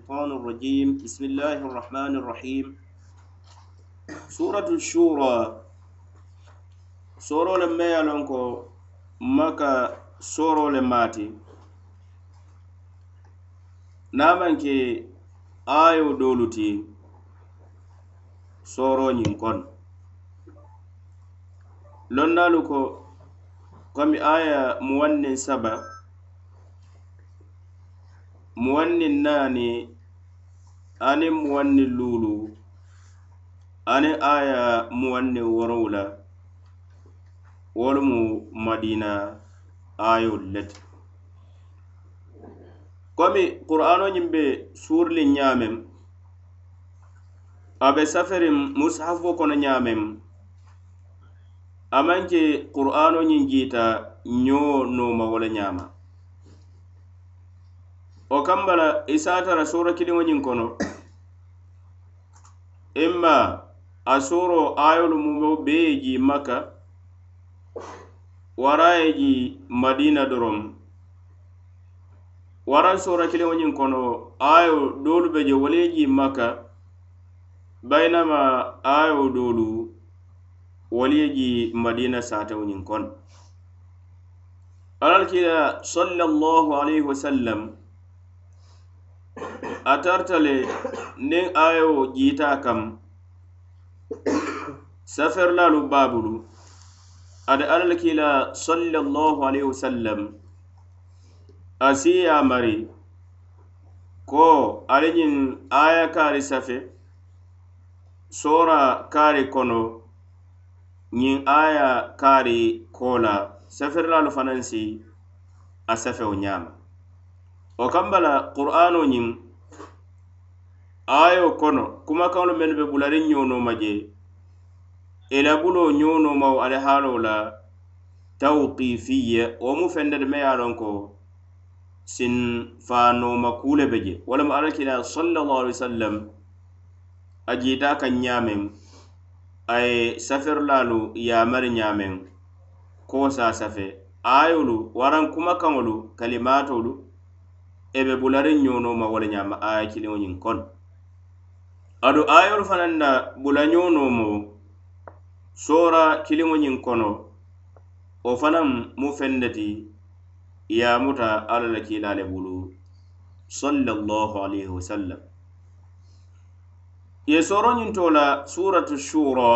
الشيطان الرجيم بسم الله الرحمن الرحيم سورة الشورى سورة لما يلونكو مكا سورة لماتي نامنكي آيو دولتي سورة نينكون لنالكو كم آية موانن سبب muwanni naani ani muwanni luulu ani aya muwanni worow la wolumu madina ayol leti komi qur'ano ñiŋ be suurli ñaamem abe safarin mushafo kono ñaamem amanke qur'ano ñiŋ jiita ñoo nooma wo le ñaama o kambala isatara sura kiliŋo ñiŋ kono imma a suro ayolu mumo be ye ji makka wara ye ji madina dorom wara sura kiliŋo ñiŋ kono ayo doolu be je wala ye ji makka baynama ayo doolu wala ye ji madina satewo ñiŋ kono alal kila sallallahu alayhi wa sallam a tarta le niŋ a ye wo jiitaa kam safirilaalu baabulu ate alla le kiila sallallahu alayhi wa sallam a sii ye a mari ko ali ñiŋ aaya kaari safe soora kaari kono ñiŋ aaya kaari koo la safirilaalu fanaŋ si a safewo ñaama o kambala qur'aanoo ñiŋ ayo kono kumakaŋolu mennu be bulariŋ ɲonoma je elabuloo ɲonomawo ali haalo la tawkifiya wo mu fende de ma ye a loŋ ko sin faanoma kuule be je walama alakila sallallahu alaihi wasallam a jiita kaŋ ɲameŋ a ye safirilaalu yamari ɲameŋ kosa safe ayolu waraŋ kumakaŋolu kalimatolu e be bulariŋ ɲonoma wo le ɲama aya kiliŋo ñiŋ kono ado ayolu fanaŋ na bulaňonomo sora kilimo ñiŋ kono o fanaŋ mu fende ti yamuta alla la kiilale bulu sallallahu alayhi wasallam ye soro ñiŋ to la suratu shura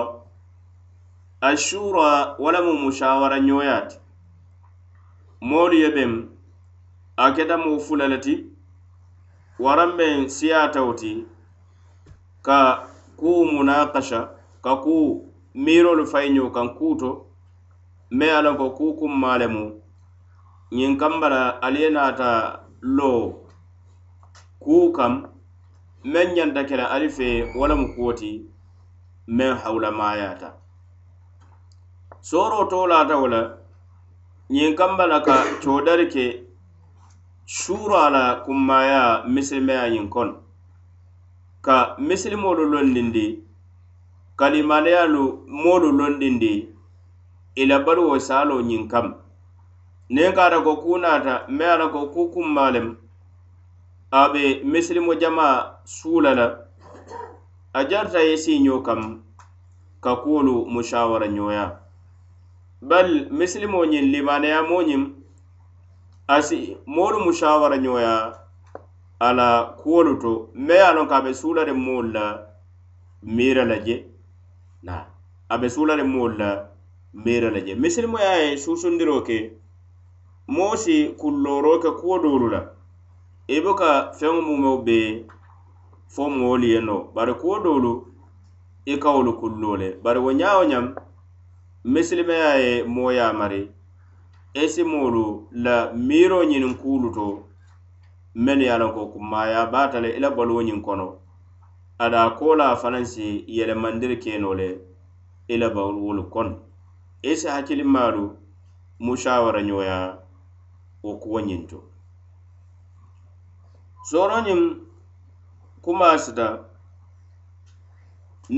ashura wala mu mushawara ñoya ti moolu ye beŋ a keta mu fula le ti waraŋ beŋ siyatawo ti ka ku munakasha ka ku miirolu fayi ñoo kaŋ kuu to me ala a loŋ ko kuu kummaa lemu ñiŋ kamba la ali ye naata loo kuu kam meŋ ñanta ke la ali fee wo lemu kuwo ti meŋ hawulamaayaata sooroo to laata wo la ñiŋ kamba la ka coodari ke suura la kummaya misilimeya ñiŋ kono ka misili moolu londindi kalimaneyalu moolu londindi ila baluwo saalo ñiŋ kam niŋ ka ata ko kuu naata me ata ko kuu kumma lem a be misilimo jama suula la a jarata ye siiñoo kam ka kuolu musawara ñooya bal misilimo ñiŋ limaneyamo ñiŋ asi moolu musawara ñooyaa ala kuwolu to me ye a lon ka a be suulade moolu la miira la je na a be suulade moolu la miira la je misilimo ye a ye suusundiro ke moo si kulloro ke kuwo doolu la i bo ka feŋo mumeo be fo moolu ye no bari kuwo doolu i kawolu kullo le bari wo ñaa wo ñam misilima ye a ye moo ye a mari i e si moolu la miiro ñiniŋ kuulu to menu ye lanko kunmaya bata le ila baluwo ñiŋ kono ada kola fanaŋ si yelemandiri keno le ila baluwolu kono isi hakkilimaalu mushawara ñoya wo kuwo ñiŋ to soro ñiŋ kuma sita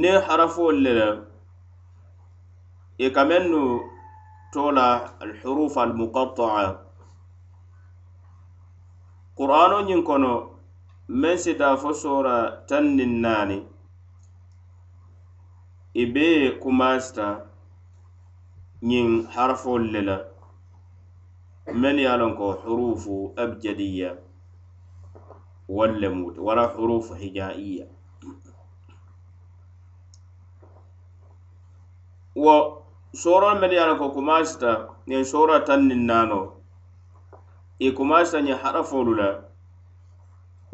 ni harafolu le la e i ka mennu tola alhurufa almukataa al qur'ano ñiŋ kono meŋ si daa fo soora taŋ niŋ naani i be kumaasita ñiŋ harafolu le la meŋ ye a loŋ ko hurufu abjadiya walla le muuta wara hurufu hijaiya wo sooro meŋ ye a loŋ ko kumaasita ñiŋ soora taŋ niŋ naanoo i kumaasita ñiŋ harafolu la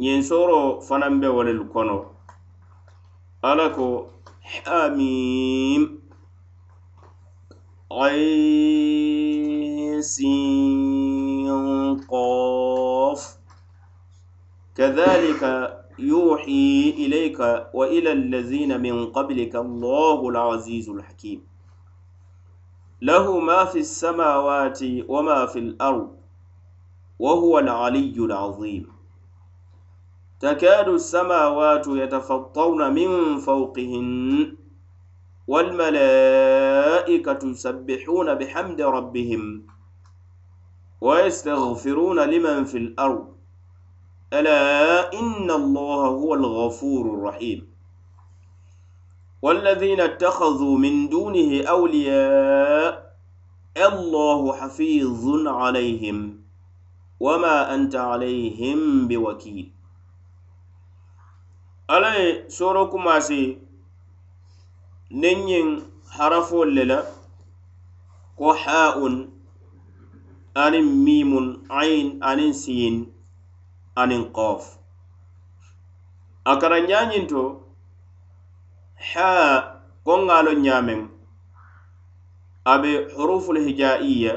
ñiŋ sooro fanaŋ be wo lelu kono ala ko hamim قاف كذلك يوحي إليك وإلى الذين من قبلك الله العزيز الحكيم له ما في السماوات وما في الأرض وهو العلي العظيم تكاد السماوات يتفطرن من فوقهن والملائكة يسبحون بحمد ربهم ويستغفرون لمن في الأرض ألا إن الله هو الغفور الرحيم والذين اتخذوا من دونه أولياء الله حفيظ عليهم wama anta alayhim biwakil ala ye soro kumase nen yin harafol lela ko ha'un anin mimun ain anin sin anin qaf a kara ñañinto ha kon ŋalo ñamen a be hurufulhijaiya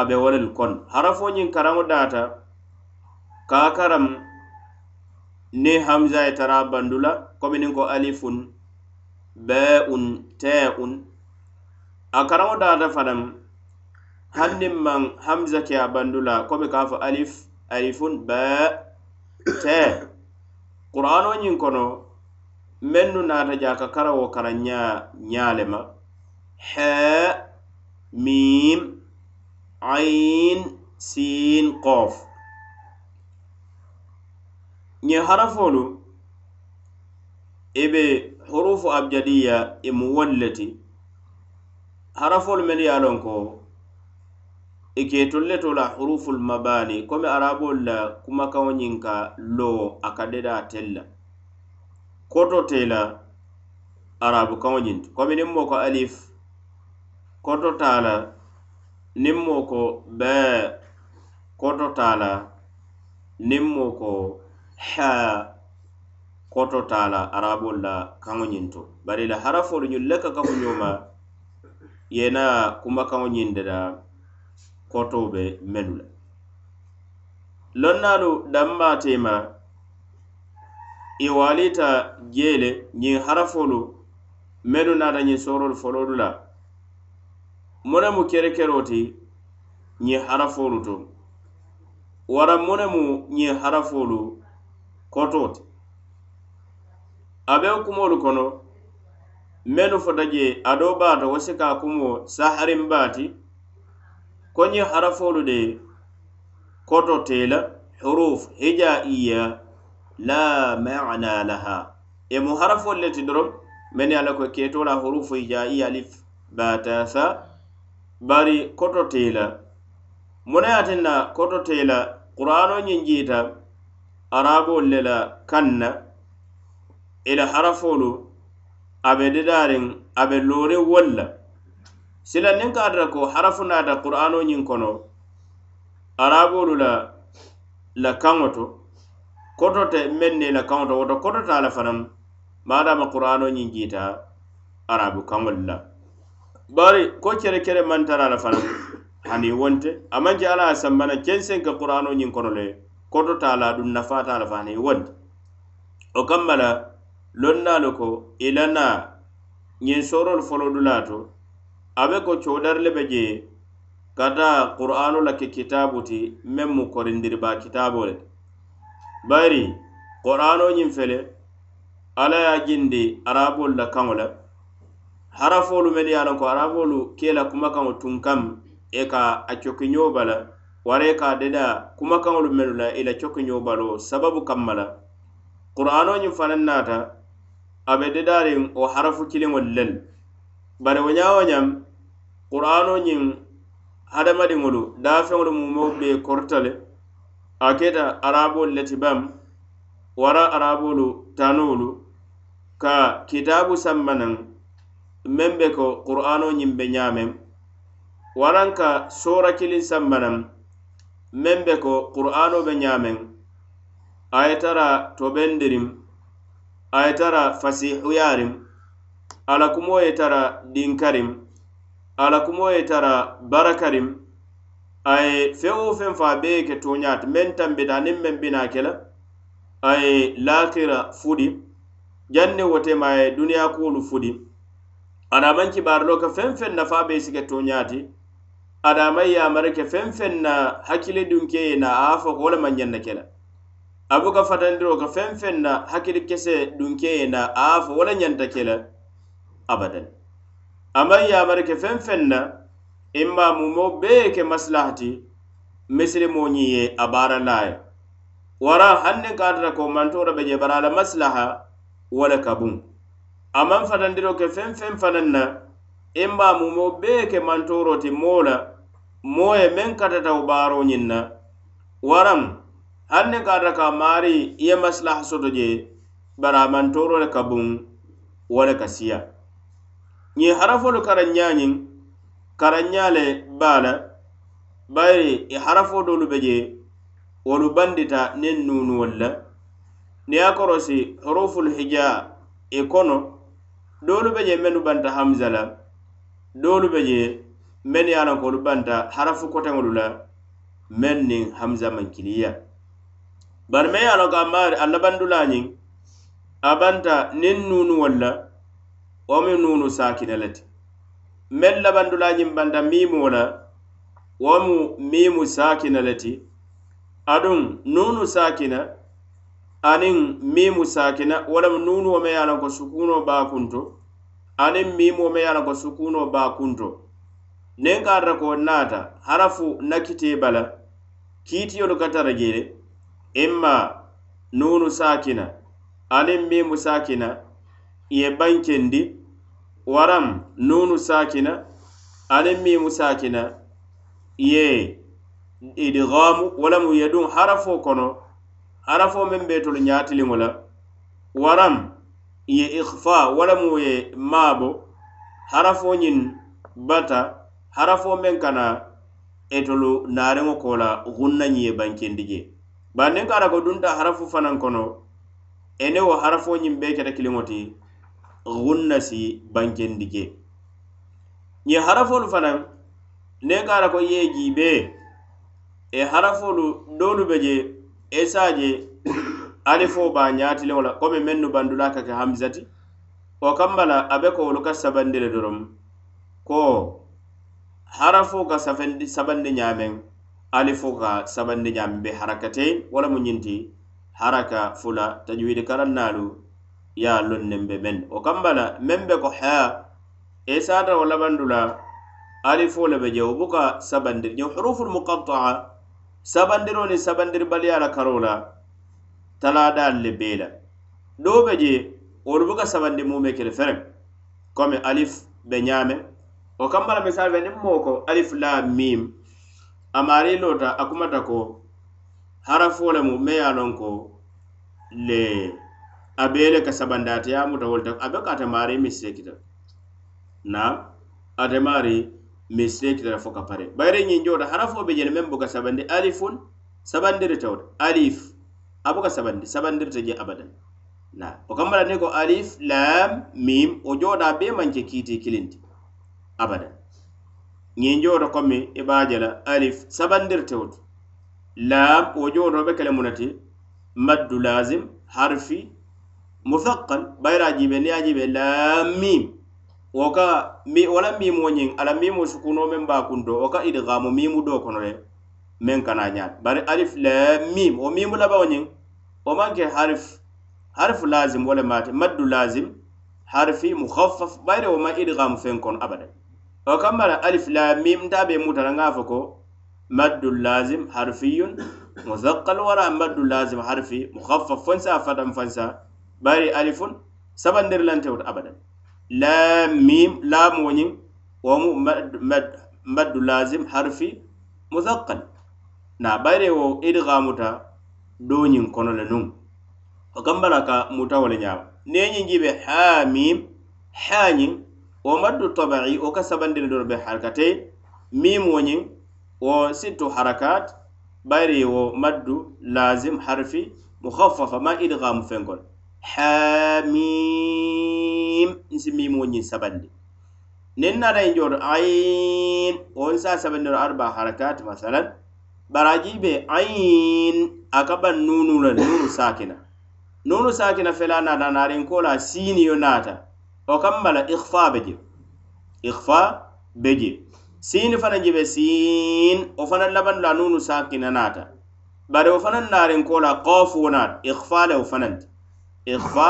abe wonel kon harafo ñiŋ karaŋo data kakaram ni hamza ye tara bandula komi niŋ ko alifun beun teun a karaŋo data fanaŋ hanniŋ maŋ hamza ke a bandula komi ka fo alif alifun be te qur'ano ñiŋ kono mennu naata jaka karawo kara ña ñaale ma he mim ain sin qof ɲe harafolu ibe e hurufu abjadiya imu e walleti harafolu men ya lon ko iketulle e tola huruful mabani komi arabol la kumakawo ɲinka lowo aka deda tella koto tela arabu kawo ɲinti komi nin moko alif koto tala niŋ moo ko bee kototaa la niŋ moo ko haa kototaa la araboolu la kaŋo ñiŋ to bari la harafoolu ñiŋ le ka kafuñoo ma ye na kuma kaŋo ñiŋ de la kotoo be mennu la loŋ naalu danmaatee ma i waaliita jee le ñiŋ harafoolu mennu naata ñiŋ sooroolu foloolu la monemu kerekero ti ñiŋ harafolu to wara monemu ñiŋ harafolu koto ti a be kumolu kono mennu fota je ado baata wo si ka kumo saharin baati ko ñiŋ harafolu de koto tela huruf hijaiya la mana laha e mu harafolu le ti doroŋ meni ala ko keto la hurufu hijaiya alif bata sa bari koto teila munayatin na koto teila ƙura'ano yin jita arabon lila kanna ila harafolu abe didarin abe lori walla silannin ka adara ko harafu na da ƙura'ano yin kono arabolu la, la kanwato koto ta menne la kanwato wata koto ta alafanan ma dama ƙura'ano yin jita arabu kanwallah bari ko kere kere mantara la fana hani wonte amanje ala sambana kensen ka qur'ano nyin kono le koto tala dun nafata la fana ni wonte o kambala lonna ko ilana nyin sorol folo dulato abe ko chodar le beje kada qur'ano la ke kitabu ti memmu korindir ba kitabo le bari qur'ano nyin fele ala ya jindi arabol la kangola harafolu meni ye a lonko harafolu kela kumakaŋo tun kam ì e ka a cokiňoo bala wara ka deda kumakaŋolu menu la ì la cokiňoo balo sababu kamma la qur'ano ñiŋ fanaŋ naata a be dedariŋ wo harafu kiliŋolu lel bari wo ñaa wo ñaŋ qur'ano ñiŋ hadamadiŋolu daafeŋolu mumoo be korita le a keta arabolu leti bam wara arabolu tanoolu ka kitaabu sanma naŋ men be ko qur'ano ñimbe ñamen waranka sora kilin sambanan men be ko qur'ano be ñamen ayetara tobendirim ayetara fasihuyarim alakumo yetara dinkarim alakumo yetara barakarim aye fewo fen fa beye ke toñati men tambita nin men bina kela aye lakira fudi janni wotema aye duniya kuolu fudi adaman kibarilo ka fen fen nafa be sike toñati adaman yamari ke fen fen na hakkili dunkeye na aafo ko wolema ñanna kela abu ka fatandiro ka fen fen na hakkili kese dunkeye na aafo wola ñanta kela abadan aman yamari ke fen fen na imma mumo bee ke maslahati misilimoñiye a bara laya wara hannin katata ko mantora be je barala maslaha wala kabun aman fanandiro ke feŋ feŋ fanaŋ na ìn ba mumo bee ke mantoro ti moo la moo ye meŋ katatawo baaro ñiŋ na waraŋ haŋ ne kaata ka maari ì ye masilaha soto je bari a mantoro le ka buŋ wo le ka siya ñiŋ harafolu karanña ñiŋ karanña le baa la bayiri ì harafo doolu be je wolu bandita niŋ nuunuwol la niŋ ye a korosi huruful hija ì e kono doolu be je mennu banta hamza la doolu be je men ye anakolu banta harafu koteŋolu la men niŋ hamza mankiliya bari men ye anako amaari a labandula ñiŋ a banta niŋ nuunu wol la wo mi nuunu saakine le ti men labandula ñiŋ banta miimo la wo mu miimu saakine le ti aduŋ nuunu saakina aniŋ miimu saakina walamu nuunuwo me ye a la ko sukuunoo baa kunto aniŋ miimuwo me ye a la ko sukuunoo baa kunto niŋ ka ata ko naata harafu na kitee bala kiitiyolu ka tara jee imma nuunu saakina aniŋ miimu saakina ye bankendi waram nuunu saakina aniŋ miimu saakina ye idigaamu walamu yeduŋ harafoo kono arafo men be tolu ñatiliŋo la waram ye ikfa walamu ye maabo harafo ñin bata harafo men kana etolu naariŋo ko la hunna ñi ye bankendi je bari niŋ kara ko dunta harafu fanaŋ kono ene wo harafo ñiŋ be keta kiliŋo ti hunna si bankendi je ñe harafolu fanaŋ niŋ kara ko ye jiibe e harafolu doolu be je esaje alifo ba ñatileo la komi mennu bandula kake hamzati o kambala abe ko wolu ka sabandile dorom ko harafo ka sabandi ñamen alifo ka sabandi ñamen be harakate wala mu ñinti haraka fula tajwidi karannalu ya lonnen be men o kambala men be ko ha esata wala bandula alifo le be jewo buka sabandir jew huruful muqatta'a sabandiro ni sabandirbaliya la karo la taladal le bee la doo be je wolu buka sabandi mume kele fereŋ comme alif be ñaame o kambala misal fe niŋ moo ko alif la mim a maari loota a kumata ko harafo lemu me ye a loŋ ko le a bee le ka sabandi ate ye a muta wolu te a be ko ate maari misse kita na ate maari misletitara fo ka pare bayre ñinjoota harafo be jene meŋ boka sabandi alifun sabandire tawta alif a boka sabandi sabandirta je abadan na o kambala ni ko alif lam mim o jooɗa be manke kiiti kilinti abadan ñinjoota komi i e baajala alif sabandir tewtu lam wo jootoo be kele munati maddu lazim harfi muthakkal bayra jibe ni a jibe lam mim wo ka mi wo la mimo ñiŋ a la mimo sukuno meŋ ba kunto wo ka idgamu mimu do kono le meŋ kana ñaat bari alif le mim wo mimu labaŋo ñiŋ wo maŋ ke harif harif lazim wo le maati maddu lazim harfi mukhaffaf bayre wo ma idgamu feŋ kono abada wo kam bara alif la mim nta be muta la ŋa fo ko maddu lazim harfiyun muzakkal wara maddu lazim harfi mukhaffaf fonsa fatan fonsa bari alifun sabandir lantewota abadan lamim lamoñim womu maddu lazim harfi muthakkal na bayre wo idgamuta doñin konole nun o gambala ka mutawole ñama neñin jibe hamim hañin wo maddu tabai o ka sabandine dono be harkate mimoñin wo sittu harakat bayre wo maddu lazim harfi mukhaffafa ma idgamu fengol hamim ayin nsi mimo ñin sabandi nin nada in jooto ayin won sa sabandiro arba harakat masalan baraji be ayin a ka ban nunu la nunu sakina nunu sakina fela nata narin kola siniyo nata o kam bala ikhfa be je ikhfa be je sin fana jibe sin o fana laban la nunu sakina nata bare o fana narin kola qaf wona ikhfa le o fana ikhfa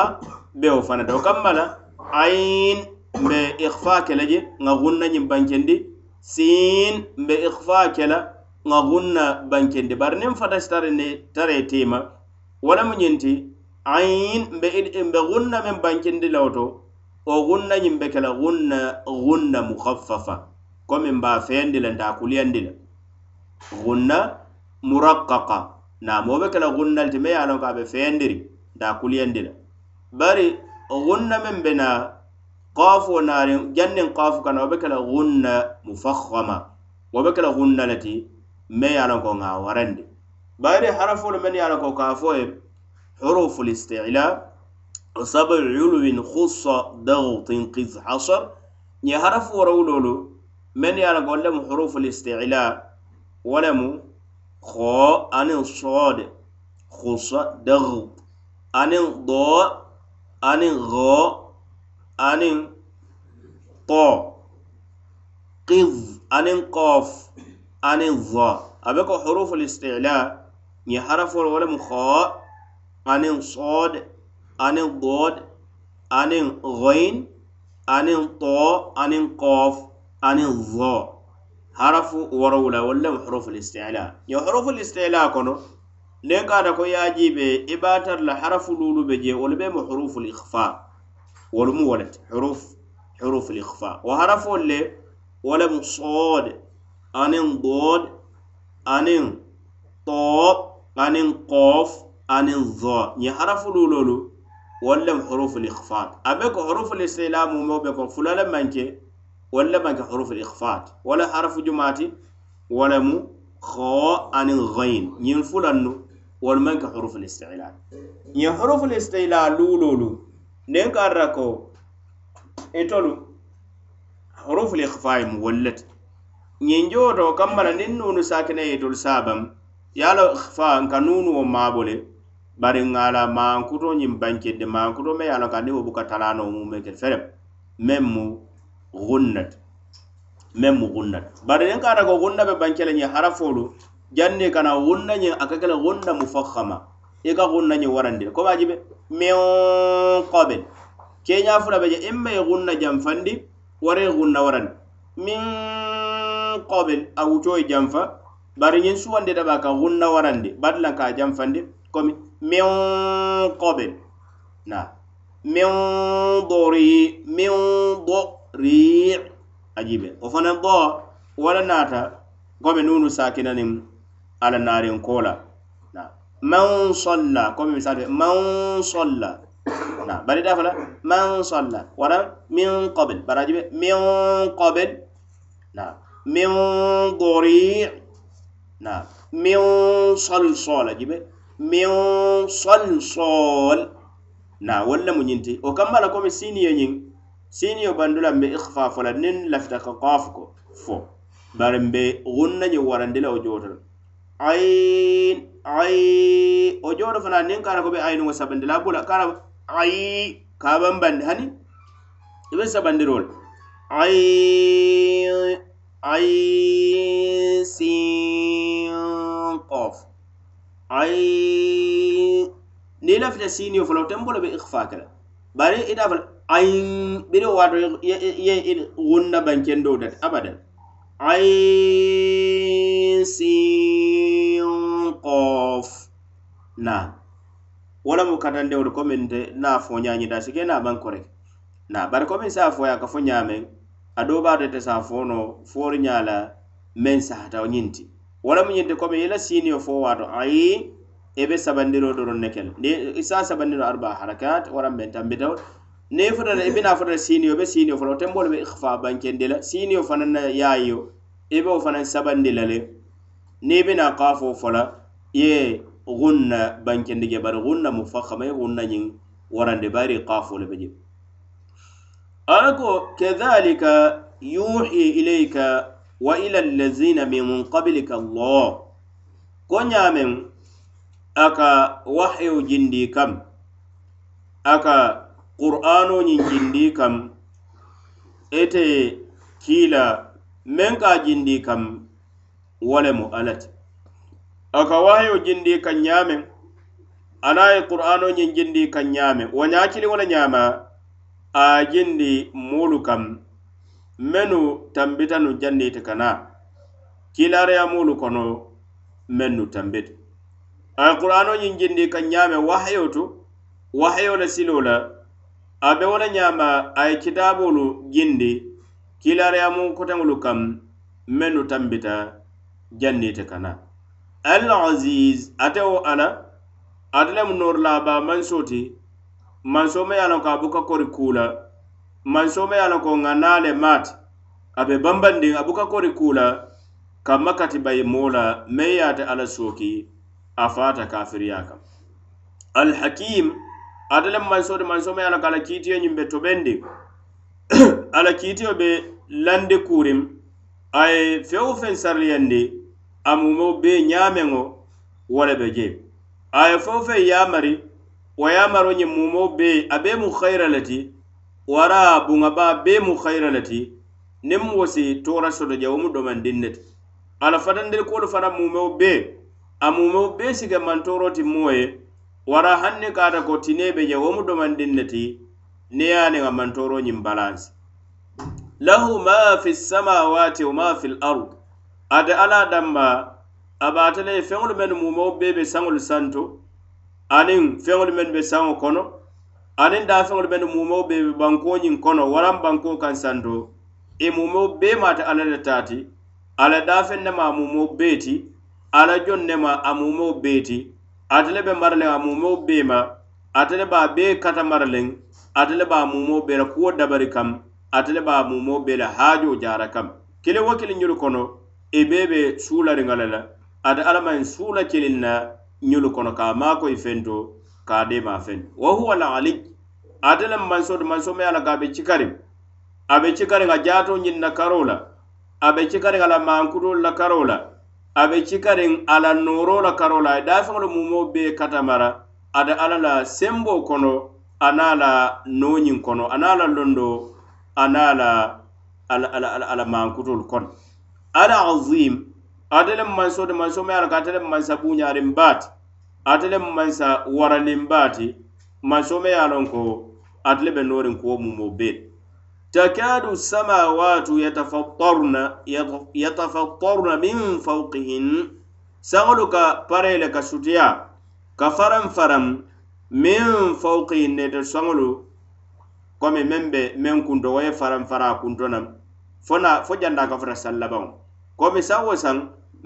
be o fana do kam bala ayin mbe ikhfa kela je nga gunna nyim bankendi sin mbe ikhfa kela nga gunna bankendi bar nem fata star ne tare tema wala mu nyenti ayin mbe mbe gunna men bankendi lawto o gunna nyim be kala gunna gunna mukhaffafa ko men ba fendi la nda kuliyandi la gunna murakkaka na mo be kala gunna altime ya lon ka be fendiri nda kuliyandi la bari o gunna meŋ be na kafo naariŋ janniŋ kafo kana wo be ke la gunna mufahama wo be ke la gunna le ti meŋ ye a lonko ŋa warandi bayiri harafolu meŋ ye a lonko kafo ye huruful istila o sabu uluwin husa dautin kis hasar ñe harafu worowuloolu meŋ ye a lonko lemu huruful istila wo lemu kho aniŋ sood husa dau aniŋ doo عن الغاء عن الطاء قض عن القاف عن الظاء أبقى حروف الاستعلاء يحرف ولا مخاء عن الصاد عن الضاد عن الغين عن الطاء عن القاف عن الظاء حرف ورولا ولا حروف الاستعلاء يا حروف الاستعلاء كنو nen kata ko yajibe ibatar la harafululu be je wol be mo huruful ikhfa wol mu wolet huruf huruful ikhfa wa harafol le wala mu sod anin bod anin to anin qaf anin dha ni harafululu wala mu huruful ikhfa abe ko huruful istilam mo be ko fulala manke wala manke huruful ikhfa wala harafu jumati wala mu kha anin ghain ni fulannu walumen ka e huruful istila ye huruful istila luulolu nen karra ko itolu huruful ihfaim e wollet ñin jooto kambala nin nunu sakine yitolu e sabam yalo ihfa nka nunu wo maabole bari ŋala mankuto ñin bankidde mankuto me yalo ka ni wo buka talano mume ke ferem men mu gunnat men mu gunnat bari nin karra ko gunna be bankele ñin harafolu janne kana wonna ñe a ka kela wonna mufahama i ka xunna ñe warandi comme aji ɓe min qabel ke ñafula ɓe je i mbay xunna janfandi warai xunna warandi min qabel a wucoyi janfa bari ñin suwandi ɗaɓa ka xunna warandi badla ka janfandi comme min qabel na min dori min dori ajibe o fana do wala nata gobe nunu sakinanin ala naarin kola na man salla ko mi sabe man salla na bari da fala man salla wara min qabl baraji be min qabl na min gori na min sal sala jibe min sal sal na walla munyinti o kamala ko mi siniyo nyin siniyo bandula be ikhfa fala nin lafta ka qaf ko fo bari be gunna ni warandila o jotal ayin ayi o jooɗo fana nin kara ko ɓe ayinugo sabandi labula kara ayi ka bambandi hani iɓe sabandirol ayi ayi sin qof ayi ni lafita siniyo fala o tembolo ɓe ikfa kela bari ita fala ayin ɓiri wato ye gunna banken dow dat abadan ayin sin qof na wala mu katandewol komin te na fo ñañita sike na ban koreke na bari komin sa foya ka fo ñamen a do bato ite sa fono foori ñala men sahata o ñinti wala mu ñinte komin ila siniyo fo wato ayi ebe sabandiro doron ne kel isa sabandiro arba harakat wara men tambitaw ne fotata ibe na fotata siniyo be siniyo fola o tembol be ikhfa bankende la siniyo fanan na yayo ebe o fanan sabandi le ni bena kafo fola ye gunna bankendige bari gunna mufahama ye gunna ñin warande bari kafole be je ala ko kadhalika yuhi ilayka wa ila allazina min qablika allah ko ñamen aka wahyo jindi kam aka qur'ano ñin jindi kam ete kila men ka jindi kam wolemu alati aka wayo jindi kan ñamen anayi qur'ano ñin jindi kan ñamen wo ñakili wole ñama a jindi mulu kam menu tambitanu jannite kana kilareya mulu kono mennu tambit a qur'ano ñin jindi kan ñamen wahayotu wahayola silola abe wole ñama ay kitabolu jindi kilareyamu kotenŋolu kam mennu tambita jannite kana alaziz atewo ana atelem norlaba mansoti manso ma ye lonko abuka kori kula manso ma ye lonko ŋanale mat abe bambandin abuka kori kula kamma katibayi mola ma yate ala soki afata kafiriya kam alhakim atelem mansoti manso ma ye lonko ala kiitiyo ñimbe tobendi ala kiitiyo be lande kurim aye fewo feŋ sariliyandi a mumo be ñameŋo wo le be je aye fewo feŋ yamari wo yamaro ñiŋ mumo be a be mu hayira le ti wara buŋa ba be mu hayira le ti niŋ wo si tora soto je wo mu domandiŋ ne ti ala fatandiri kolu fana mumo be a mumo be sike mantoro ti moo ye wara hanni kata ko tine be je wo mu domandiŋ ne ti niŋ ye a niŋa mantoro ñiŋ balansi lahu ma fi samawati wa ma fil ard ada ala damma abatale fengol men mumo bebe sangol santo anin fengol men be sango kono anin da fengol men mumo bebe banko nyin kono waran banko kan santo e mumo be mata ala da tati ala da fenne ma mumo beti ala jonne ma amumo beti atale be marle amumo bema atale ba be kata marlen atale ba mumo be ra kuwa dabari kam atele ba mu mo bela hajo jara kam kele wakil nyul kono e bebe sula ringalala ada alama en sula kelinna nyul kono ka ma ko ifento ka de ma fen wa huwa la ali adala mansod mansome ala ga be chikari abe chikari ga jato nyin na karola abe chikari ala ma ankuro la karola abe chikari ala noro la karola da fa mu mo be katamara ada alala sembo kono anala nonyin kono anala londo anala ala mankutol kon alazim atele manso de manso me ala katele mansa buñari mbaati atele mansa warani mbaati manso me yalon ko atele be norin kuwo mumo bel takadu samawatu yatafattarna yatafattarna min fawqihin sagolu ka parele ka sutiya ka faram faram min fawqihin nete sagolu komi meŋ be meŋ kunto wo ye faranfara kunto na fona fo janda ka fota sallabaŋo komi saŋ wo saŋ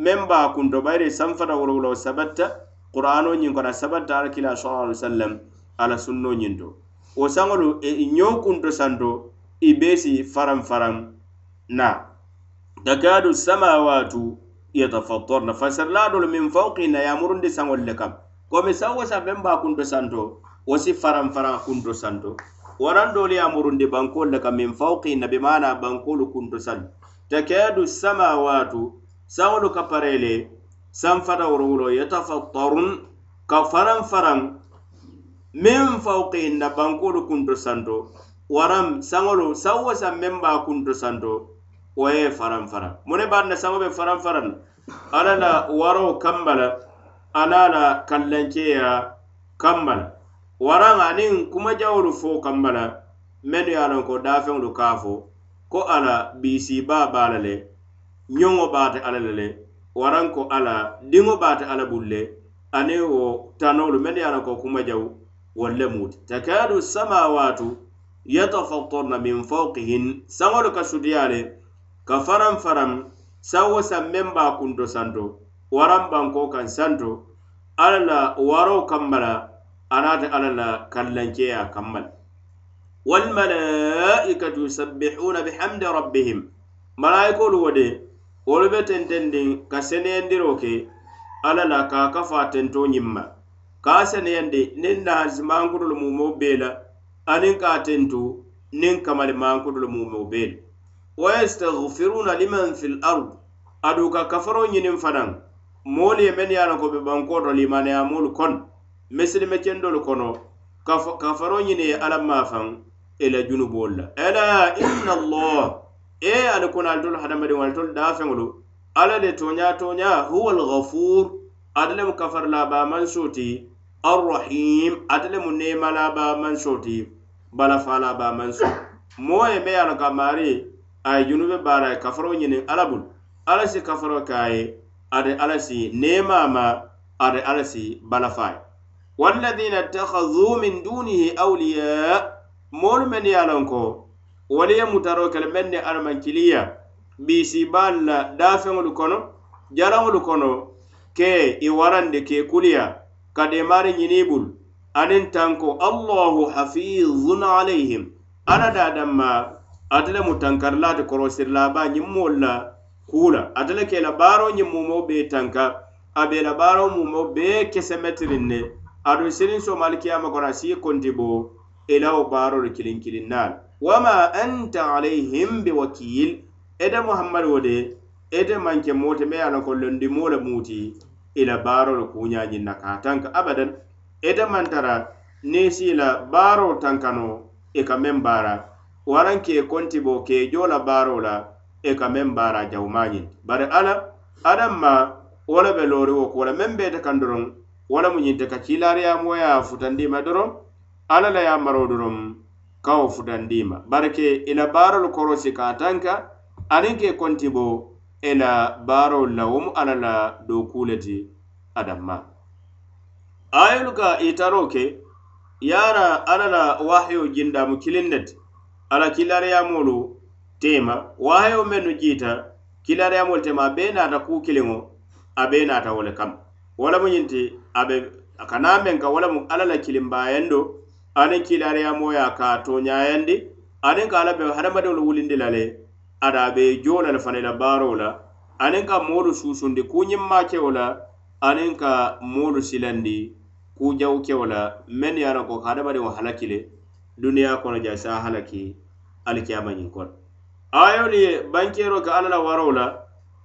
meŋ ba kunto bayiri saŋ fata wolowolo sabatta qur'ano ñiŋ kona sabatta alkila sal alai sallam ala sunno ñiŋ to wo saŋolu ño e kunto santo i be si faranfaraŋ na takadu samawatu yatafattarna fasirladolu min fawqina yamurundi saŋolu le kam komi saŋ wo saŋ meŋ ba kunto santo wo si faranfaraŋ kunto santo warandoolu ye a murundi bankolu le ka min fawki nabi maana bankolu kuntu sali tekeedu samawaatu saŋolu ka pareele sanfata woruwulo yatafattarun ka faraŋ faraŋ min fawki na bankolu kuntu santo waram saŋolu saŋ wo saŋ meŋ baa kuntu santo wo ye faraŋ faraŋ mu ne baŋ na saŋo be faraŋ faraŋ ala la waro kamba la ala la kallanceya kamba la waraŋa aniŋ kumajawolu fo kamba la mennu ye a loŋ ko daafeŋolu ka fo ko a la biisiibaa be a la le ñoŋo baate a la le le waraŋ ko a la diŋo baate a la bulu le aniŋ wo tanoolu mennu ye a loŋ ko kumajawu wolu le mu ti takaadu samawaatu yatafattorna min fawqihin saŋolu ka sutiya le ka faraŋ faraŋ sawo san meŋ be a kunto santo waraŋ bankoo kaŋ santo alla la waroo kamba la anaata ala la kallanceya kammal walmalaikatu yusabbihuna bihamdi rabbihim malaikolu wo de wolu be tentendiŋ ka seneyandiro ke alla la kaa kafa tento ñimma kaa seneyandi niŋ naha simankutolu mumo bee la aniŋ kaa tentu niŋ kamali mankutolu mumo bee la wa yastahfiruna liman fi l ard aduŋ ka kafaro ñiniŋ fanaŋ moolu ye meŋ ye a la ko be bankoto limaneyamoolu kono mesilime kendolu kono kafaro ñine ye alla mafan ela junubol la ala inna allah e ali kono ali tolu hadamadiŋo ali tolu dafeŋolu alla le toña toña huwa alghafur ate lemu kafara laba man soti arrahim ate lemu nema laba man soti balafa laba man so moo ye me yalo ka mari aye junube baara ye kafaro ñinin alla bulu alla si kafaro ka ye ate alla si nema ma ate alla si balafa ye walladina ta min dunihi awliya moolu mennu ye a ko wolu ye mutaroo ke le mennu ne Bisi ba la daafeŋolu kono jaraŋolu kono ke i warandi ke kuliya ka demari ñiniibulu aniŋ tanko allahu hafizun alayhim alla daa danma ate le mu tankarilaati korosirilaabaa ñiŋ moolu la kuu ate le ke la baaroo ñiŋ mumoo bee tanka a be i la baaroo mumoo bee kesemetiriŋ ne aduŋ siniŋ somu alikiyama kono a si konti bo ilawo e baarolu kiliŋ kiliŋ naalu wama anta alayhim bewakil ete muhammadu wo de ete manke moo te meye a la ko londimoo le muuti ila baarolu kuñañiŋ na kaa tanka abadan ete mantara niŋ si la baarolu tankano i e ka meŋ baara waraŋ ke konti bo ke joo la baarolu la i e ka meŋ baara jawumañiŋ bari ala adaŋ ma wo le be looriwo kuwo la meŋ beete kandoroŋ wala mu ñinte ka kiilaariya moo ye a futandiima doroŋ alla la ye a maroo doroŋ kaŋo futandiima bari ke ì la baarolu korosi ka a taŋ ka aniŋ ke konti bo ì la baarolu la wo mu alla la dookuu le ti adamma ayolu ka itaroo ke yaara alla la waahiyo jindaamu kiliŋ ne ti alla kiilaariyamoolu teema waahiyo mennu jiita kiilaariyamoolu teema a bee naata kuu kiliŋo a bee naata wo le kama wala mu ñinti abe kana men ka wala mu ala la kilimbayendo aniŋ kilariyamoya ka toñayandi aniŋ ka ala be hadamadiŋolu wulindi la le ada a be joola le fanaŋ i la baaro la aniŋ ka moolu suusundi kuñimmakewo la aniŋ ka moolu silandi kujawukewo la meŋ ye a ko hadamadiŋo halaki le duniya kono ja sa halaki alikiyama ñiŋ kono ayolu ye bankero ke ala la waro la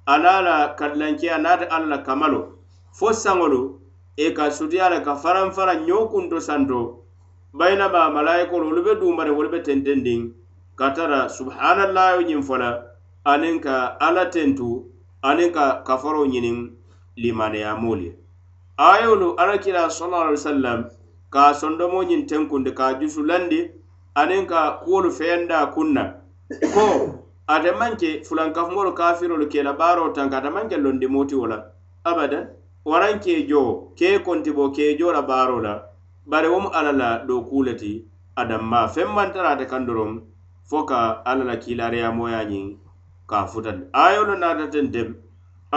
ala la kadilankeya naata ala la kamalo fo saŋolu e ka sutiya la ka faraŋ fara ɲookunto santo bayinama malayikolu wolu be dumari wolu be tentendiŋ ka tara subhanallahu ñiŋ fo la aniŋ ka alla tentu aniŋ ka kafaro ñiniŋ limaneyamoolu ye ayolu alla kira salallah alih wa sallam ka sondomo ñiŋ tenkundi ka jusu landi aniŋ ka kuwolu feyanda kuŋ na ko ate maŋ ke fulankafumolu kafirolu kela baaro tan ka ate maŋ ke londimoti wo la abadan waraŋ keejoo kee kontibo keejoo la baro la bare wom alala do la dookuu le ti adamma feŋ de kandorom foka alala kilare ya moya ni kiilaariyamoya ñiŋ ka a futa le ayolu dem alako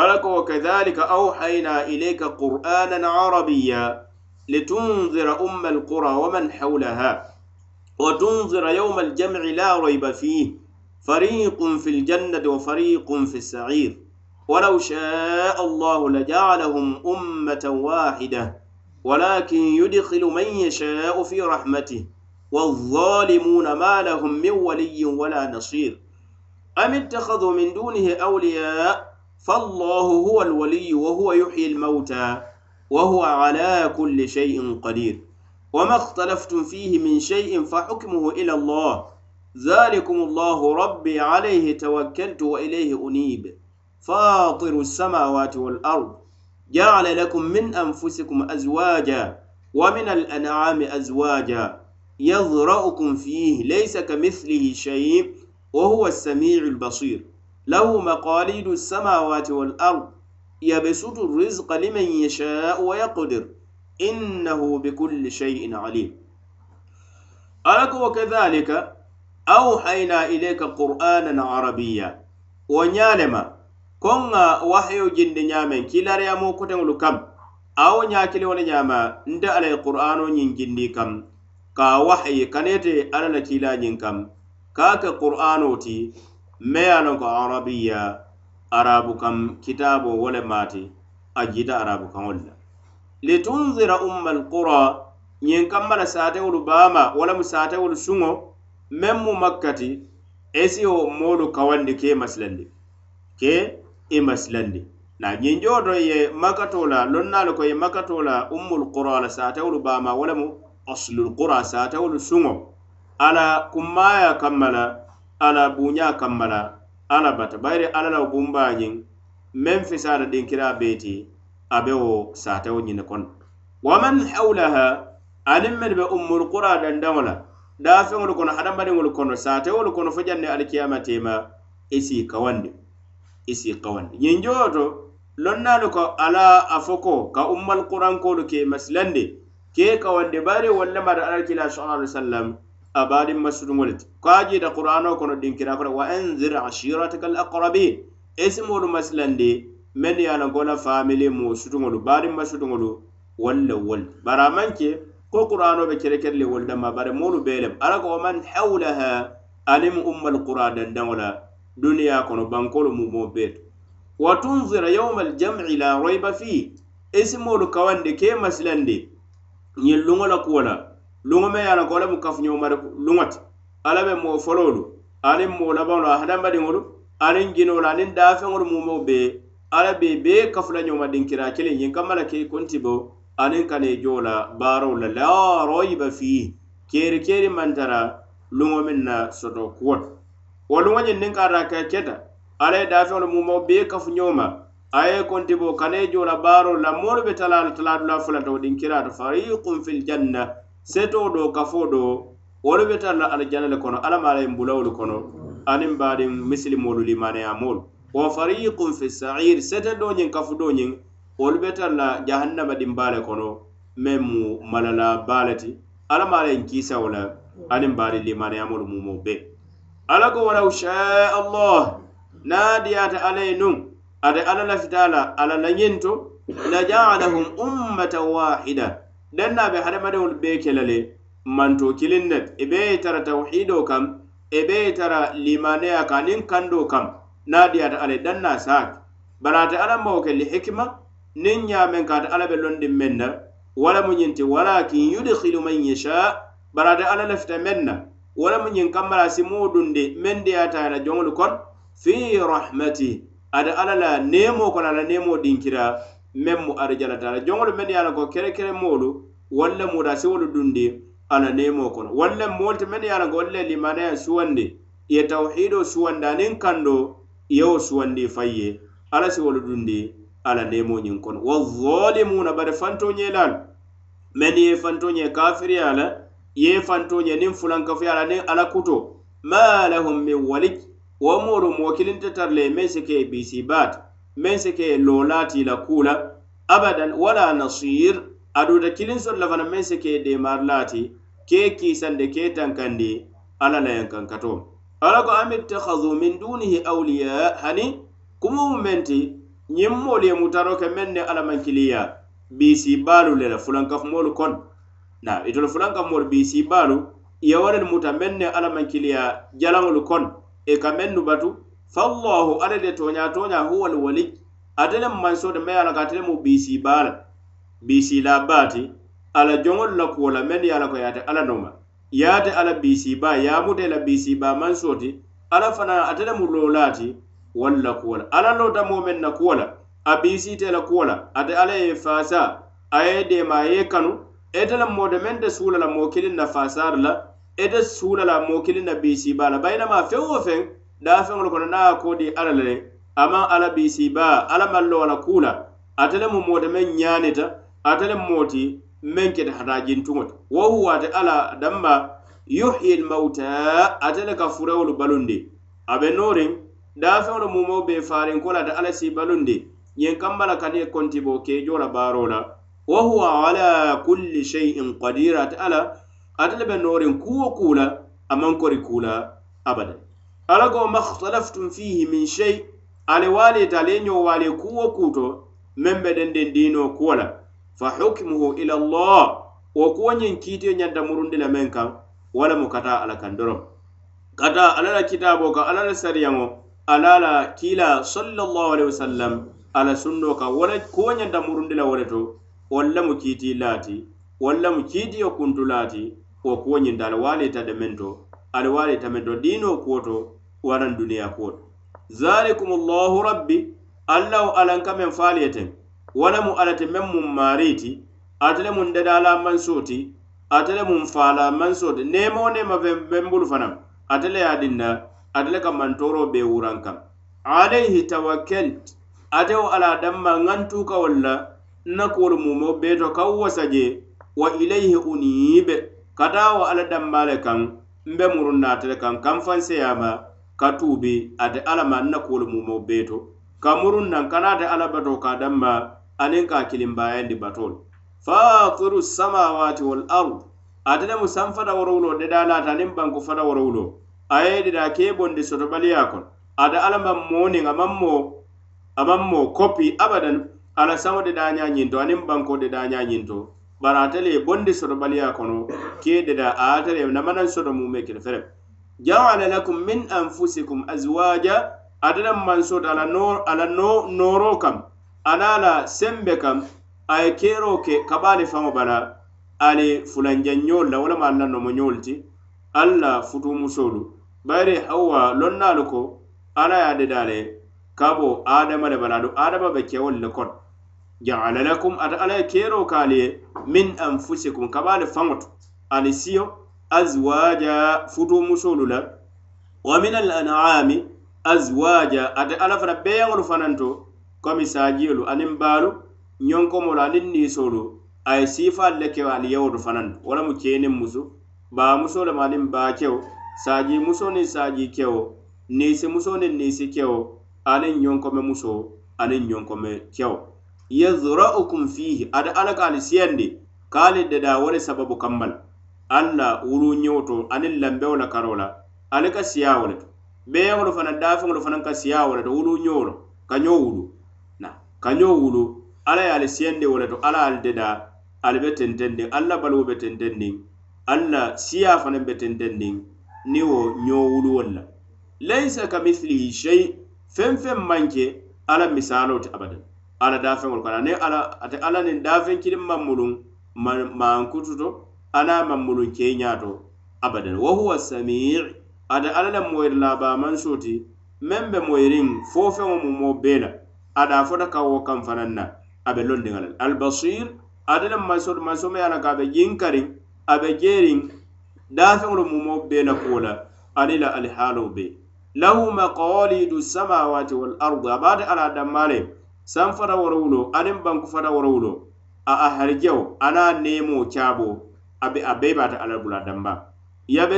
alla ko wakadhalika awhayna ilayka qur'anan arabiyya litunzira umma alqura man hawlaha wa tunzira وتنظر يوم la rayba fihi fariqun fil jannati wa fariqun fis sa'ir ولو شاء الله لجعلهم أمة واحدة ولكن يدخل من يشاء في رحمته والظالمون ما لهم من ولي ولا نصير أم اتخذوا من دونه أولياء فالله هو الولي وهو يحيي الموتى وهو على كل شيء قدير وما اختلفتم فيه من شيء فحكمه إلى الله ذلكم الله ربي عليه توكلت وإليه أنيب فاطر السماوات والأرض جعل لكم من أنفسكم أزواجا ومن الأنعام أزواجا يذرأكم فيه ليس كمثله شيء وهو السميع البصير له مقاليد السماوات والأرض يبسط الرزق لمن يشاء ويقدر إنه بكل شيء عليم ألك وكذلك أوحينا إليك قرآنا عربيا ونعلم kon ŋa wahayo jindi ñaameŋ kiilaariyamo koteŋolu kam awo ñaakiliwo le ñaama nte alla ye qur'ano ñiŋ jindi kam ka a wahayi kanete alla la kiila ñiŋ kam ka a ke qur'ano ti me ye a loŋ ko arabiya arabu kam kitaabo wo le maati a jita arabu kaŋolu la litunzira umma alqura ñiŋ kamma la saatewolu baama wo lemu saatewolu suŋo meŋ mu makkati esiwo moolu kawandi ke masilandi ke e masilandi na ñinjoto ye makatola lonnalu ko ye makatola ummul qura ala satawolu bama walamu aslul qura satawolu suŋo ala kummaya kammala ala buña kammala ala bata bayri alalaw bumbañin meŋ fisala dinkira beti abe wo satawo ñine kono waman hawlaha aniŋ men be ummul qura dandaŋo la daafeŋolu kono hadamadiŋolu kono satawolu kono fo janne alkiyama tema isi kawandi isi kawan yinjoto lonnalu ka ala afoko ka ummal quran kolu ke maslande ke kawande bari walla mara ala kila sallallahu sallam abadi masud ngolit kaji da qur'ano kono dinkira ko wa anzir ashiratakal aqrabi ismulu maslande men ya na gola family mu sutungolu bari masudungolu walla wal bara manke ko qur'ano be kerekerle walda ma bare mulu belem alako man hawlaha alim ummal qur'an dan dangola duniya kono bankolu mumo beetu wa tunzira yawma aljam'i la rayba fi isimolu kawande ke masilande ñin luŋo la kuwo la luŋo me ye a la ko wo le mu kafuñomari luŋo ti alla be moo folowolu aniŋ moo labaŋolu a hadamadiŋolu aniŋ jinoolu aniŋ daafeŋolu mumo be alla be bee kafula ñoma diŋ kiraa kiliŋ ñiŋ kamma la ke konti bo aniŋ kana joo la baarow la la royiba fii keeri keeri mantara luŋo miŋ na soto kuwo to wolu wo ñiŋ niŋ ka rake keta alla ye daafeŋolu mumo bee kafu ñoma a ye kontibo kana ye joola baarolu la moolu be talaal talaadula folata wo diŋ kiraata fariikum fil janna setoo do kafo do wolu be tara la alajanna le kono alla maala ye bulawolu kono aniŋ baadiŋ misilimoolu limaneyamoolu wa fariikum fi sa'iri sete do ñiŋ kafu do ñiŋ wolu be tara la jahannama dimbaa le kono meŋ mu malala baa le ti alla maala ye kiisawo la aniŋ baadiŋ limaneyamoolu mumo bee ala ko walaw shaa allah naadiyaata alaye nun ate ala lafitaala ala lañinto la jaalahum ummatan waxida danna be hadamadewol bee kela le manto kilin net e bee tara tawhido kam e bee tara limaneya ka nin kando kam naadiyaata ala danna saak bara ate ala mawo ke li hikma nin ñaamen ka ate ala be londin men na wala mu ñinti walakin yudkilu man yacha bara ate ala lafita men na wala mu ñiŋ kamma laasi muŋ dunndi meŋ deyaatayana joŋolu kon fi rahmati ada ala la neemo ko la la neemo dinkira meŋ mu arijalata la joŋolu meŋ ye a la ko kerekere moolu walla mu daasi wolu dunndi a la neemo kono walla moolu te meŋ ye a la ko wolu le limanaya suwandi ye tawhido suwandi aniŋ kando yewo suwandi fay ye ala si wolu dunndi a la neemo ñiŋ kono wa zalimuna bari fantoñelaalu meŋ ye fantoñe kafiriya la ye fanto ye niŋ fulankafuyala niŋ ala kuto ma lahum min walij wo moolu moo kilinte tara le meŋ si ke ye bisibaat meŋ si ke ye loolaati la kuu la abadan wala nasir aduuta kiliŋ soto la fana meŋ si ke ye deemaari laati ke ye kiisande ke ye tankandi alla la yeŋ kankato ala ko am ittahadu min duunihi awliya hani kumomu meŋ ti ñiŋ moolu ye mutaro ke meŋ ne alla maŋ kiliya bisibaalu le la fulankafumoolu kono na itol e fulan kam mor bi si balu ya waral muta menne ala man kiliya jalangul kon e ka mennu batu fa allah ala de tonya tonya huwal wali adele man so de mayala ka tele mu bi si bal bi si la bati ala jongol la ko la men ya la ko yate ala noma yate ala bi si ba ya mude la bi si ba man soti ala fana adele mu lolati walla kuwala ala lota mo men na kuwala a bi si tela kuwala ate ala ye fasa aye de ma ye kanu ete la mode men de suula la moo kiliŋ na fasaari la ete suula la moo kiliŋ na biisiibaa la bayinamaa feŋ wo feŋ daafeŋolu kono naŋ a koodi ala le amaŋ ala biisiibaa ala mallowo la kuu la ate le mu mode meŋ ñaanita ate le mooti meŋ kete hataajintuŋo ti wo huwaate ala damma yuhyi lmauta ate le ka furewolu balundi a be nooriŋ daafeŋolu mumoo be faariŋ ko la ate ala sii balundi ñiŋ kamba la kani kontiboo keejoo la baaroo la wa huwa ala kulli shay'in qadir ate ala ate le be noorin kuwo a maŋ kori kuu la abadan ala go mahtalaftum fihi min shay ale waalita ale ñoo waale kuwo kuu to meŋ be denden diinoo kuwo ila allah wo kuwo ñiŋ kiitiyo ñanta murundi la meŋ kaŋ wo lemu ka taa ala kaŋ doroŋ ka taa ala la kitaaboo kaŋ ala la sariyaŋo ala la kiila sallallahu alaihi ala sunno kaŋ wo la kuwo ñanta murundi to walla mu kiiti laati walla mu kiiti yo kuntu laati wo kuwo ñinta ala waalita e de men to ala waalita e men to diino e kuwo to waran duniya kuwo to zalikum llahu rabbi alla wo alanka men faaliye ten wala mu alate men mum maariiti atele mun dedaala mansooti atele mun faala mansooti nemo nema ven benbulu fanan atele ya dinna atele ka mantoro be wuran kan alayhi tawakkelt ate wo ala damma ŋantuka walla nakoolu mumo beto kaw wasaje wa ilayhi uniibe kata wa alla dambale kaŋ mbe murunnatele kaŋ kaŋ fanseyama ka tuubi ate alla ma nakoolu mumo beto ka murun naŋ kanaate alla bato ka damma aniŋ ka kilimbayandi batolu faatiru samawati wal ard ate lemu san fata worowulo dedanata aniŋ banku fata worowulo a ye dida keebondi sotobaliya kono ate alla ma mooniŋ amaŋ mo amaŋ mo kopi abadan ala sawo de daña ñinto aniŋ banko de daña ñinto bari ate le ye bondi soto baliya kono ke de da ate le namanaŋ soto mu me kele fere jaala lakum min anfusikum azwaja ate la mansoto ala no ala no noro kam ala la sembe kam aye kero ke kabale faŋo bala ali fulanjanñol la walama alla nomoñol ti alla futumusolu bayri hawa lonnalu ko ala ye a dedale kabo adama le bala adu adama be kewol le kono jaala lakum ata alaye kero kaaliye min anfusikum kabaale faŋotu ani siyo azwaja futu musolu la wa min al an'ami azwaja ate ala fana beyaŋolu fananto komi sajiyolu aniŋ baalu ñonkomolu aniŋ niisolu a ye siifaalu le kewo ali yewolu fananto wo lamu ceeniŋ musu baa muso lemu aniŋ baa kewo saaji muso niŋ saaji kewo niisi muso niŋ niisi kewo aniŋ ñonkome muso aniŋ ñonkome kewo yazra'ukum fihi ada alla kaalu siyandi da da wole sababu kammal alla wuru ñewo to aniŋ lambewo la karo la ali ka siya wo le to beeŋolu wani daafeŋolu fana ka siya wo le to wuru ñewo lo ka ñoo wulu na ka ñoo wulu alla ye ali siyandi wo le to alla da dada ali be tentendiŋ alla baluwo be tentendiŋ alla siya fana be tentendiŋ ni wo ñoo wuluwolu la laysa ka mithlihi shay feŋ feŋ manke ala alla misaaloo abadan ala dafeŋol kono ani ala ate ala nin dafeŋ kiliŋ mamuluŋ mankututo ana mamuluŋ keiña to abadan wa huwa samii ate ala le moyiri labamansoti meŋ be moyiriŋ fo feŋo mumo bee la ada fota kawo kaŋ fanaŋ na a be londiŋa la albasir ate le masoto masomo ye a la ka a be jinkariŋ a be jeeriŋ dafeŋolu mumo bee la kuwo la ani la alihaalo bee lahu maqalidu samawati walardi abaate ala dammaa le san sanfara banku aniŋ bankufata worawulo a aharijawo anaŋ neemoo caabo abe a bee baata ba. bula damba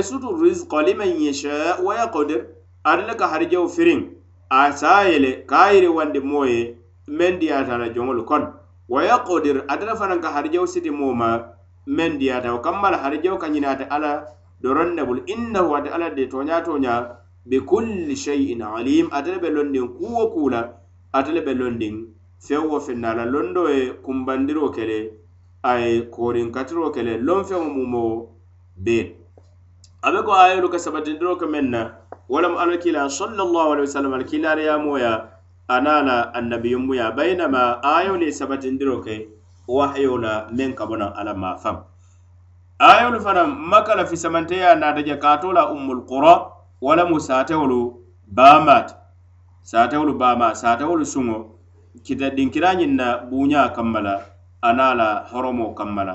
sutu rizqa liman yasha wa yaqdir ari ka harjau firin. a saayele kayire wande moye men dia ta diyaata la kon. kono wa yaqdir ate le ka harjau siti moma ma dia ta kammal harjau la harijawo ala ñinaate alla doron ne inna wa ta ala de tonya tonya bi kulli shay'in alim ate le be londin kula. atele be londin e feŋ wo feŋ na la londo ye kunbandiro kele a ye korinkatiro kele lon feŋo mumo bee a be ko ayolu ka sabatindiro ke meŋ na walam alkila sallallahu alaihi wasallam alkilariyamo ya anala annabiyumbu ya bainama ayolu ye sabatindiro ke wahayo la meŋ ka bona ala ma fam ayolu fanaŋ maka la fisamanteya nata je kaato la ummul qura walamu satewolu bamat saatawolu baama saatawolu suŋo kita dinkira ñiŋ na buuña kamma la ana a la horomo kamma la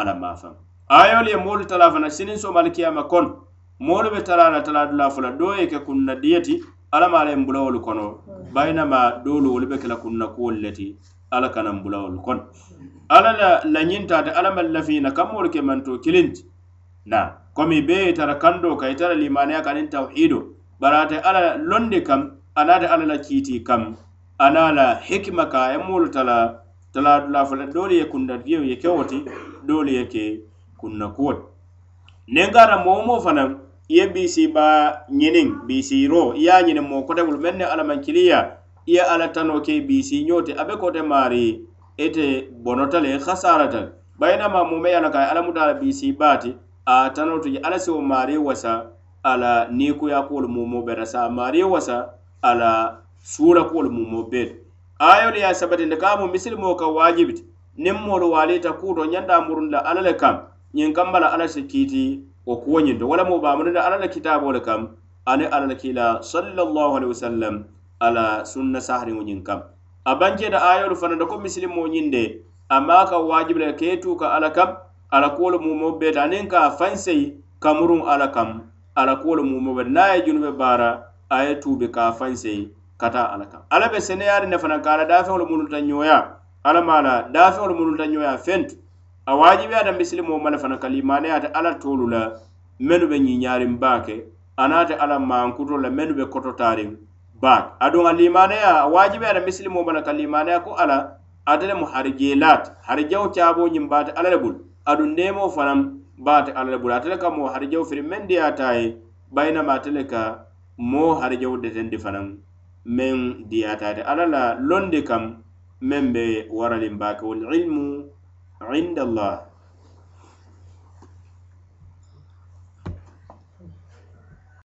a la maafaŋ ayolu ye moolu tala fana siniŋ somal kiyama kono moolu be tala la tala dulaa fo la doo ye ke kunna diyeti ala maa la ye nbulawolu kono bayinama doolu wolu be ke la kunna kuwolu le ti ala kana nbulawolu kono ala la lañintaate ala maŋ lafiina kammoolu ke manto kiliŋ ti na komi bee ye itara kandoo ka itara limaniya ka aniŋ tawhiido bari ate ala londi kaŋ anaata alla la kiitii kam ana la hikima ka a ye moolu tala tala dulafola doolu ye kunna diyo ye kewo ti doolu ye ke kunna kuwo ti niŋ kaata moo moo fanaŋ i ye biisiibaa ñiniŋ biisiiroo i ye a ñiniŋ moo kote bulu meŋ ne alla maŋ kiliya i ye alla tanoo ke biisii ñoo ti a be kote maari ite bonota le hasara tal bayna ma mu mayana kay ala muta ala bisi bati a tanotu ji ala si o mari wasa ala ni ku ya ko mu mu bere sa mari wasa ala suura kuolu mu mo be to ayolu ye sabati nde ka mu misili mo ka waajibiti niŋ moolu waalita kuuto ñanta murun da ala le kam ñiŋ kamba la ala si kiiti o kuwoñin to walla mo baamunu da ala le kitaabo le kam ani ala le kiila sallallahu alaihi wasallam ala sunna sahariŋo ñiŋ kam a bankeeta ayolu fana nde ko misili mo ñiŋ de amma ka waajibi le ke tu ka ala kam ala kuolu mumo beeta aniŋ ka fansey kamurun ala kam ala kuolu mumo be naye junube baara aye tuube ka fanse kata ala kan ala be seneyaari ne fana ka ala daafeŋolu munnu ta ñoya ala ma la daafeŋolu munnu ta ñoya fentu a waajibeyata misilimoo ma le fana ka limaneyaate ala toolu la mennu be ñiñaarin baake anaate ala mankuto la mennu be kototaarin baake aduŋ a limaneya a waajibeyata misilimoo ma le ka limaneya ko ala ate le mu harijeelaate harijawo caaboo ñiŋ baate ala le bulu aduŋ neemoo fanaŋ baate ala le bulu ate le ka moo harijawo firi mendiyaataa ye bayinama ate le ka moo harijawo detendi fanaŋ meŋ diyaataate alla la londi kam meŋ be waraliŋ baake walilmu indallah